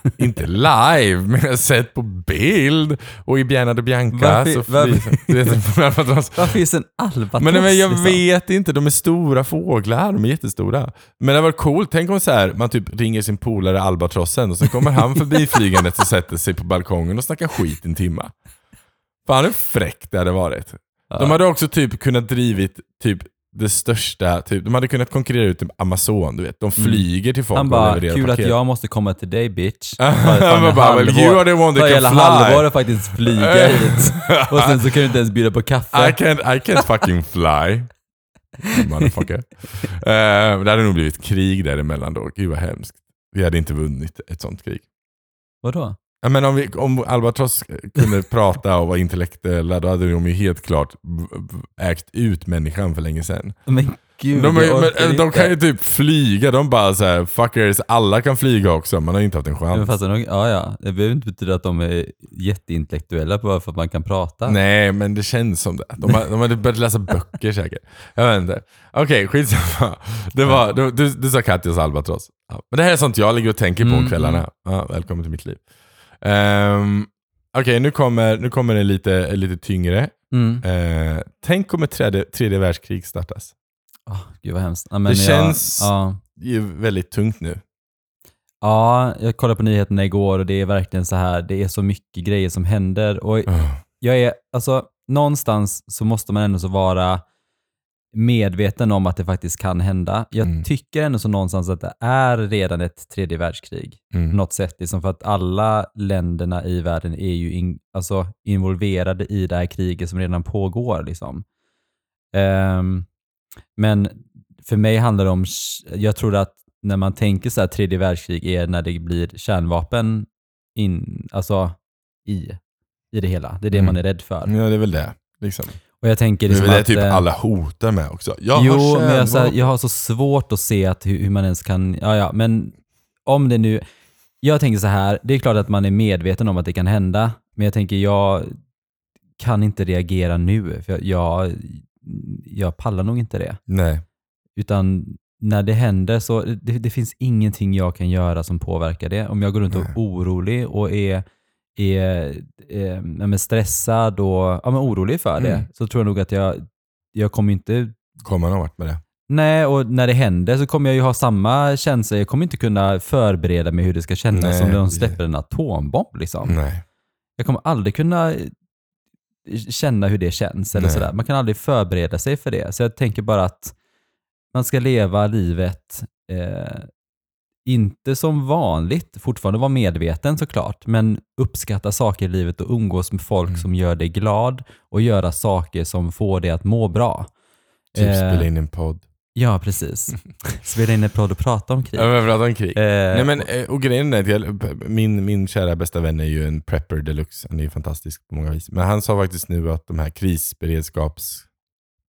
Inte live, men jag har sett på bild. Och i Bjärnade Bianca Varför- så flyger vet, en albatross. Varför just en albatross? Men, men jag liksom? vet inte, de är stora fåglar, de är jättestora. Men det var coolt, tänk om så här, man typ ringer sin polare albatrossen och så kommer han förbi flygandet och sätter sig på balkongen och snackar skit en timma. Fan hur fräckt det hade varit. Ja. De hade också typ kunnat drivit typ det största, typ, de hade kunnat konkurrera ut typ Amazon, du vet. De flyger till folk Han och bara, levererar kul paket. att jag måste komma till dig bitch. Han Bara, well, you are the one that can fly. halvår och faktiskt flyga hit. Och sen så kan du inte ens bjuda på I kaffe. can't, I can't fucking fly. Motherfucker. Eh, det hade nog blivit krig däremellan då. Gud vad hemskt. Vi hade inte vunnit ett sånt krig. Vadå? Ja, men om, vi, om Albatross kunde prata och vara intellektuella, då hade de ju helt klart ägt ut människan för länge sedan. Men gud, De, men, de inte. kan ju typ flyga, de bara såhär, fuckers, alla kan flyga också, man har ju inte haft en Men chans. fast, de- ja, ja. Det behöver inte betyda att de är jätteintellektuella bara för att man kan prata. Nej, men det känns som det. De, har, de hade börjat läsa böcker säkert. Jag vet inte. Okej, skitsamma. Det var, du, du, du sa Katjas albatross. Ja. Men det här är sånt jag ligger och tänker på Mm, kvällarna. Ja, välkommen till mitt liv. Um, Okej, nu, kommer, nu kommer det lite, lite tyngre. Mm. Eh, tänk om ett tredje, tredje världskrig startas. Åh, gud vad hemskt. Ja, Det jag- känns- Ja, väldigt tungt nu. ja, jag kollade på nyheterna igår och det är verkligen så här, det är så mycket grejer som händer. Och Oh. jag är, alltså någonstans så måste man ändå så vara medveten om att det faktiskt kan hända. Jag Mm. tycker ändå så någonstans att det är redan ett tredje världskrig på Mm. något sätt. Liksom för att alla länderna i världen är ju in, alltså involverade i det här kriget som redan pågår. Liksom. Ehm, men för mig handlar det om, jag tror att när man tänker så här tredje världskrig är när det blir kärnvapen in, alltså i, i det hela. Det är det Mm. man är rädd för. Ja, det är väl det. Liksom. Och jag tänker är liksom väl det att, typ eh, alla hotar med också. Jag jo, har men jag, så här, jag har så svårt att se att hur, hur man ens kan, ja ja, men om det nu, jag tänker så här, det är klart att man är medveten om att det kan hända, men jag tänker jag kan inte reagera nu, för jag, jag, jag pallar nog inte det. Nej. Utan när det händer så, det, det finns ingenting jag kan göra som påverkar det. Om jag går runt och är orolig och är, är, är men stressad och ja, men orolig för det, Mm. så tror jag nog att jag, jag kommer inte Kommer någon vart med det? Nej, och när det händer så kommer jag ju ha samma känsla. Jag kommer inte kunna förbereda mig hur det ska kännas Nej, om de släpper en atombomb. Liksom. Nej. Jag kommer aldrig kunna eh, känna hur det känns. Eller Nej. sådär. Man kan aldrig förbereda sig för det. Så jag tänker bara att man ska leva livet, eh, inte som vanligt, fortfarande vara medveten såklart, men uppskatta saker i livet och umgås med folk Mm. som gör dig glad och göra saker som får dig att må bra. Typ Eh, spela in en podd. Ja, precis. Spela in en podd och prata om krig. Ja, men prata om krig. Eh, Nej, men, eh, och grejen är att jag, min, min kära bästa vän är ju en prepper deluxe. Han är ju fantastisk på många vis. Men han sa faktiskt nu att de här krisberedskaps...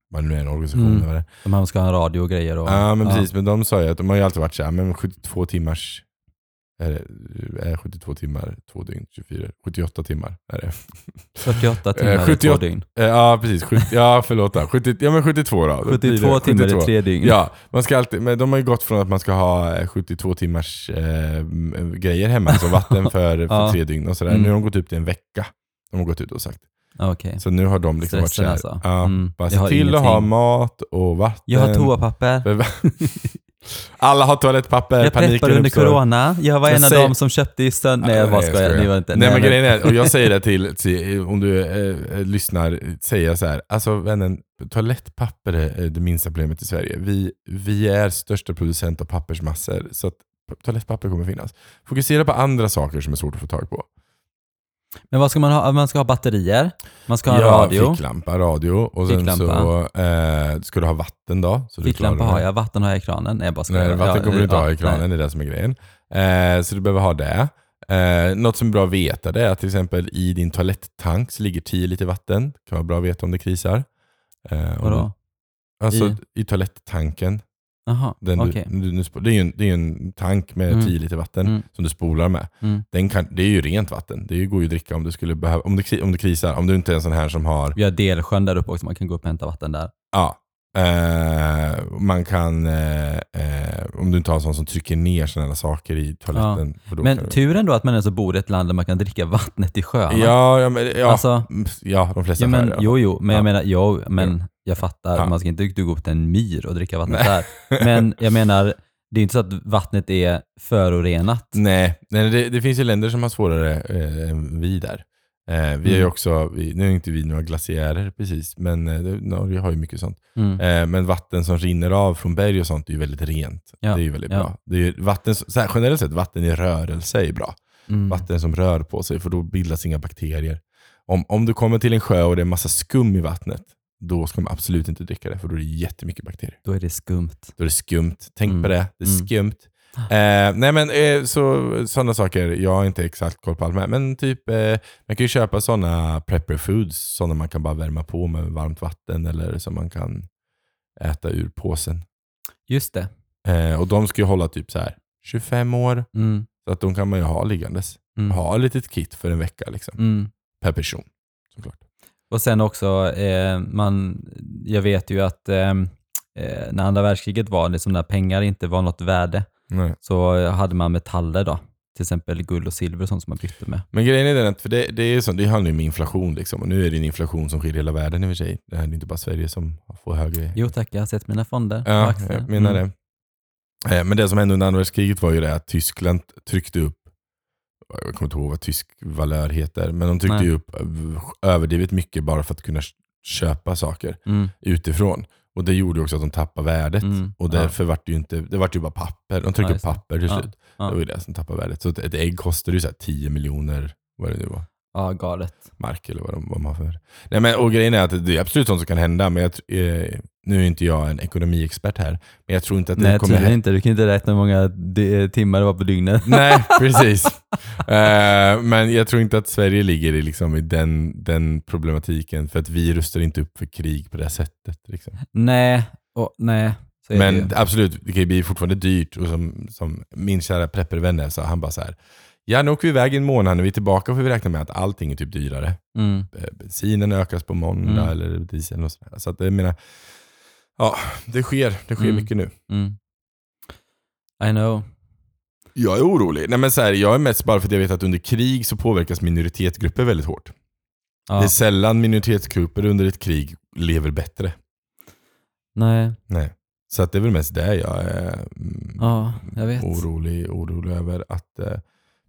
Vad det nu är, en organisation Mm. eller är. de här ska ha en radio och grejer. Och, Ja men precis, men de sa ju att de har ju alltid varit såhär, men 72 timmars är, det, är 72 timmar, två dygn, 24, 78 timmar är det. 48 timmar Eh, i 78 två dygn. Eh, Ja precis, 70, ja förlåt då. 70, ja men 72 då. Då blir 72 det timmar i 72. tre dygn. Ja, man ska alltid, men de har ju gått från att man ska ha eh, 72 timmars eh, grejer hemma, alltså vatten för, för Ja. tre dygn och sådär. Mm. Nu har de gått ut i en vecka. De har gått ut och sagt. Ah, Okej. Så nu har de liksom varit Stressen såhär, alltså. ja, Mm. bara Jag se till att ha mat och vatten. Jag har toapapper. Alla har toalettpapper, Jag preppar under uppstår. corona. Jag var Jag en av säger- dem som köpte i stund. Nej, jag bara skojar. Ni var inte. Nej, men grejen är, och jag säger det till, till om du eh, lyssnar, säger jag så här, alltså vännen, toalettpapper är det minsta problemet i Sverige. Vi, vi är största producent av pappersmassor, så att toalettpapper kommer finnas. Fokusera på andra saker som är svårt att få tag på. Men vad ska man ha? Man ska ha batterier. Man ska ha ja, radio. ficklampa, radio och sen Ficklampa. så eh, ska du ha vatten då. Så Ficklampa har jag. Vatten har jag i kranen. Nej, bara skojar. Nej, vatten kommer du inte ja, ha i kranen, nej. det är det som är grejen. Eh, så du behöver ha det. Eh, något som är bra att veta det är att till exempel i din toaletttank så ligger 10 liter vatten. Det kan vara bra att veta om det krisar. Eh, Vadå? Alltså I- i, toaletttanken. Jaha, Den okej. du, du, det, är ju en, det är en tank med Mm. 10 liter vatten Mm. som du spolar med. Mm. Den kan, det är ju rent vatten. Det går ju att dricka om du skulle behöva, om det, om det krisar. Om du inte är en sån här som har Vi har delsjön där uppe också. Man kan gå upp och hämta vatten där. Ja. Eh, man kan, eh, eh, om du inte har en sån som trycker ner sådana saker i toaletten. kan Men turen då att man alltså bor i ett land där man kan dricka vattnet i sjöarna. Ja, ja, men, ja, Alltså- mm, ja, de flesta Ja, men, fall. jo, jo, men Ja. jag menar, jo, men jag fattar, Ja. man ska inte gå upp till en myr och dricka vattnet där. Men jag menar, det är inte så att vattnet är förorenat. Nej, nej det, det finns ju länder som har svårare eh, än vi där. Eh, vi har ju Mm. också, vi, nu är inte vi några glaciärer precis, men eh, Norge har ju mycket sånt. Mm. Eh, men vatten som rinner av från berg och sånt är ju väldigt rent. Ja, Det är ju väldigt ja. bra. Det är vatten, här, generellt sett, vatten i rörelse är bra. Mm. Vatten som rör på sig, för då bildas inga bakterier. Om, om du kommer till en sjö och det är massa skum i vattnet, då ska man absolut inte dricka det, för då är det jättemycket bakterier. Då är det skumt. Då är det skumt. Tänk Mm. på det. Det är Mm. skumt. Eh, nej men eh, så, sådana saker, jag har inte exakt koll på allt med, men typ eh, man kan ju köpa sådana prepper foods, sådana man kan bara värma på med varmt vatten eller som man kan äta ur påsen. Just det. Eh, och de ska ju hålla typ så här 25 år, Mm. så att de kan man ju ha liggandes. Mm. Ha ett litet kit för en vecka liksom, Mm. per person. Såklart. Och sen också, eh, man, jag vet ju att eh, eh, när andra världskriget var, liksom när pengar inte var något värde, Nej. så hade man metaller då. Till exempel guld och silver och sånt som man bytte med. Men grejen är den att, för det, det, är sånt, det handlar ju om inflation liksom, och nu är det en inflation som sker i hela världen i och för sig. Det är inte bara Sverige som får högre Jo tack, jag har sett mina fonder. Ja, jag menar Mm. det. Eh, Men det som hände under andra världskriget var ju det att Tyskland tryckte upp, jag kommer inte ihåg vad tysk valör heter, men de tryckte Nej. ju upp eh, överdrivet mycket bara för att kunna köpa saker Mm. utifrån. Och det gjorde också att de tappade värdet. Mm. Och därför var det ju inte, det var ju bara papper. De tryckte Ja, upp papper till Ja. slut. Ja. Det var ju det som tappade värdet. Så ett- ägg kostade ju så här 10 miljoner, vad det nu var Ja, galet. mark eller vad, de, vad man har för. Nej, men, och grejen är att det är absolut sånt som kan hända, men jag, eh, nu är inte jag en ekonomiexpert här, men jag tror inte att det Nej, kommer hända. inte. Du kan inte räkna hur många timmar det var på dygnet. Nej, precis. Eh, men jag tror inte att Sverige ligger i, liksom, i den, den problematiken, för att vi rustar inte upp för krig på det sättet. Liksom. nej, och, nej. Är det. Men absolut, det kan ju bli fortfarande dyrt. Och som, som min kära preppervän sa, han bara så här. Ja, nu åker vi iväg en månad, när vi är tillbaka får vi räkna med att allting är typ dyrare. Mm. Eh, bensinen ökas på måndag Mm. eller dieseln och sådär. Så att jag menar, ja, det sker, det sker Mm. mycket nu. Mm. I know. Jag är orolig. Nej, men så här, jag är mest bara för att jag vet att under krig så påverkas minoritetsgrupper väldigt hårt. Ja. Det är sällan minoritetsgrupper under ett krig lever bättre. Nej, Nej. Så att det är väl mest det jag är mm, ja, jag orolig, orolig över. att eh,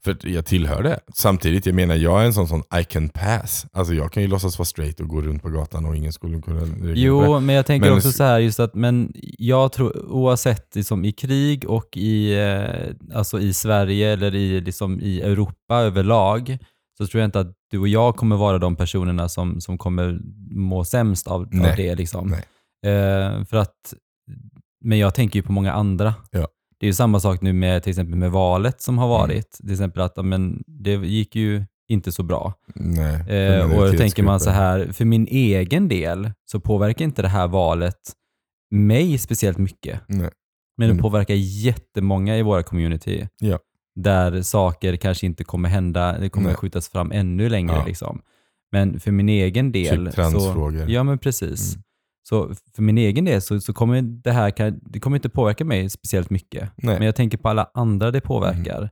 För jag tillhör det. Samtidigt, jag menar jag är en sån som I can pass. Alltså jag kan ju låtsas vara straight och gå runt på gatan och ingen skulle kunna. Jo, men jag tänker Men- också så här just att, men jag tror oavsett liksom, i krig och i, eh, alltså i Sverige eller i, liksom, i Europa överlag, så tror jag inte att du och jag kommer vara de personerna som, som kommer må sämst av, av det. Liksom. Eh, för att, men jag tänker ju på många andra. Ja. Det är ju samma sak nu med till exempel med valet som har Mm. varit. Till exempel att men, det gick ju inte så bra. Nej, Eh, och då tänker man så här, för min egen del så påverkar inte det här valet mig speciellt mycket. Nej. Men det Mm. påverkar jättemånga i våra community. Ja. Där saker kanske inte kommer hända, det kommer Nej. skjutas fram ännu längre. Ja. Liksom. Men för min egen del... Typ transfrågor. Så, ja men precis. Mm. Så för min egen del så, så kommer det här det kommer inte påverka mig speciellt mycket. Nej. Mm. Men jag tänker på alla andra det påverkar.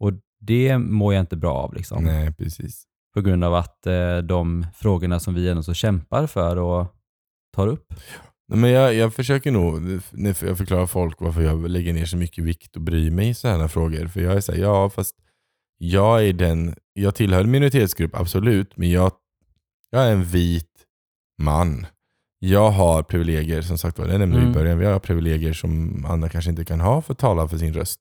Och det mår jag inte bra av. Liksom Nej, precis. på grund av att eh, de frågorna som vi ändå så kämpar för och tar upp. Nej, Men jag, jag försöker nog, när jag förklarar folk varför jag lägger ner så mycket vikt och bryr mig i sådana frågor. För jag är såhär, ja fast jag är den, jag tillhör en minoritetsgrupp, absolut, men jag, jag är en vit man. Jag har privilegier, som sagt var, det nämnde vi Mm. i början, jag har privilegier som andra kanske inte kan ha för att tala för sin röst.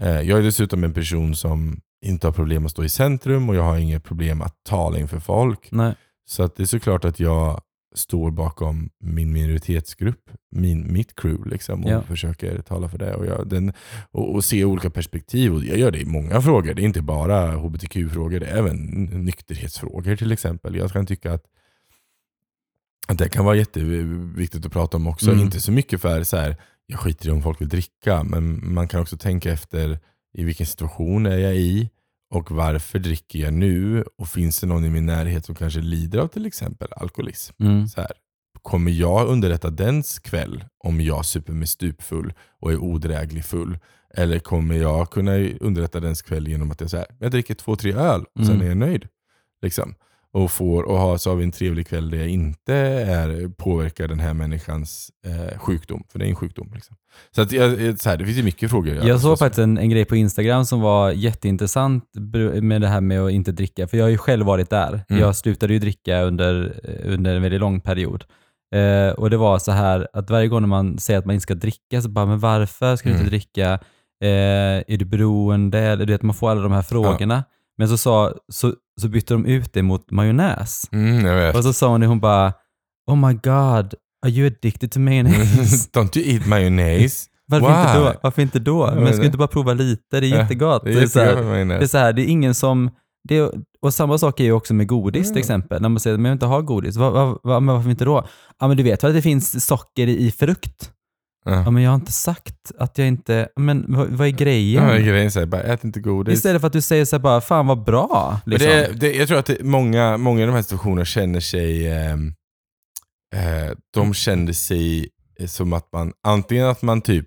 Eh, Jag är dessutom en person som inte har problem att stå i centrum och jag har inget problem att tala inför folk. Nej. Så att det är såklart att jag står bakom min minoritetsgrupp, min, mitt crew liksom, och Ja. försöker tala för det. Och, jag, den, och, och se olika perspektiv. Och jag gör det i många frågor. Det är inte bara hbtq-frågor, det är även nykterhetsfrågor till exempel. Jag kan tycka att det kan vara jätteviktigt att prata om också. Mm. Inte så mycket för så här, jag skiter i om folk vill dricka, men man kan också tänka efter i vilken situation är jag i och varför dricker jag nu? Och finns det någon i min närhet som kanske lider av till exempel alkoholism? Mm. Så här, kommer jag underrätta dens kväll om jag super mig stupfull och är odräglig full? Eller kommer jag kunna underrätta dens kväll genom att jag säger jag dricker två, tre öl och sen Mm. är jag nöjd? Liksom. Och, får, och har, så har vi en trevlig kväll där jag inte är, påverkar den här människans eh, sjukdom. För det är en sjukdom. Liksom. Så, att, jag, så här, det finns ju mycket frågor. Jag såg faktiskt en, en grej på Instagram som var jätteintressant med det här med att inte dricka. För jag har ju själv varit där. Mm. Jag slutade ju dricka under, under en väldigt lång period. Eh, och det var så här att varje gång när man säger att man inte ska dricka så bara, men varför ska du Mm. inte dricka? Eh, är du beroende? Eller du vet, man får alla de här frågorna. Men så, sa, så, så bytte de ut det mot majonnäs. Mm, jag vet. Och så sa hon det, hon bara, oh my god, are you addicted to mayonnaise? Don't you eat mayonnaise? Varför Why? inte då? Varför inte då? Men ska du inte bara prova lite? Det är jättegott. Det Det är så här, det är majonnäs. så här, det är ingen som... Det är, och samma sak är ju också med godis Mm. till exempel. När man säger att man inte ha godis, va, va, va, men varför inte då? Ja men du vet väl att det finns socker i frukt? Ja Ja. men jag har inte sagt att jag inte... Men vad, vad är grejen? Ja, grejen är så här, bara ät inte godis. Istället för att du säger så här bara, fan vad bra. Men Liksom. det, det, jag tror att det, många, många i de här situationerna känner sig, ehm, eh, de känner sig eh, som att man, antingen att man typ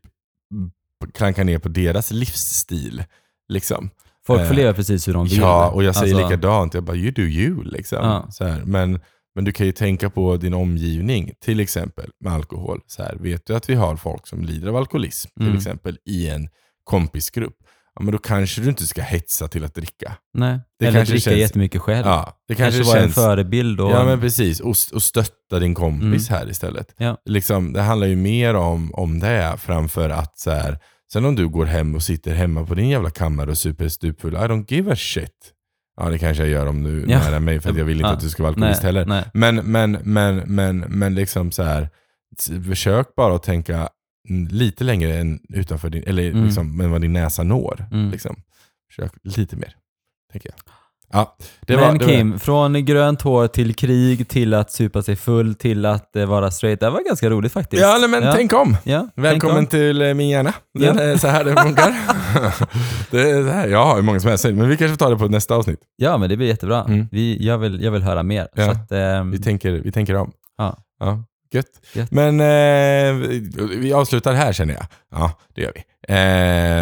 klankar ner på deras livsstil. Liksom. Folk eh, får leva precis hur de vill. Ja, och jag säger Alltså, likadant. Jag bara, you do you. Liksom. Ja. Så här. Men, men du kan ju tänka på din omgivning, till exempel med alkohol. Så här, vet du att vi har folk som lider av alkoholism, till Mm. exempel i en kompisgrupp, ja, men då kanske du inte ska hetsa till att dricka. Nej. Det Eller kanske dricka känns- jättemycket själv. Ja, det kanske kanske, vara en känns... förebild. Och, Ja men precis, och, och stötta din kompis här istället. Ja. Liksom, det handlar ju mer om, om det framför att så här, sen om du går hem och sitter hemma på din jävla kammare och super stupfull, I don't give a shit. Ja det kanske jag gör om du Ja. nära mig för jag vill inte Ja. att du ska vara alkoholist nej, heller. Nej. Men, men, men, men, men liksom så här, försök bara att tänka lite längre än utanför din, eller Mm. liksom, än vad din näsa når. Mm. Liksom. Försök lite mer, tänker jag. Ja, det men var, det var, Kim, från grönt hår till krig, till att supa sig full, till att eh, vara straight. Det var ganska roligt faktiskt. Ja, nej, men Ja. tänk om. Ja, Välkommen tänk om. till eh, min hjärna. Det Ja. är så här det funkar. det är så här. Jag har hur många som helst, men vi kanske tar det på nästa avsnitt. Ja, men det blir jättebra. Mm. Vi, jag, vill, jag vill höra mer. Ja. Att, ehm, Vi tänker, vi tänker om. Ja. ja gött. Gött. Men eh, vi- vi avslutar här känner jag. Ja, det gör vi.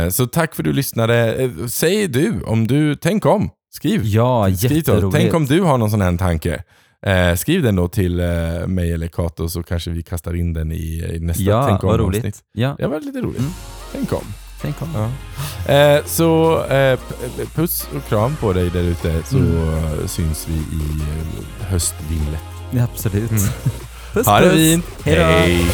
Eh, så tack för att du lyssnade. Eh, säg du, om du, tänk om. Skriv. ja, Skriv jätteroligt. Tänk om du har någon sån här tanke. Eh, skriv den då till eh, mig eller Kato så kanske vi kastar in den i, i nästa Ja, Tänk om vad roligt. avsnitt. Ja, Det var lite roligt. Mm. Tänk om. tänk om. Ja. Eh, så eh, p- puss och kram på dig där ute så Mm. eh, syns vi i eh, höstvimlet. Ja, absolut. Mm. Puss, Ha det puss. fint. Hej då. Hej.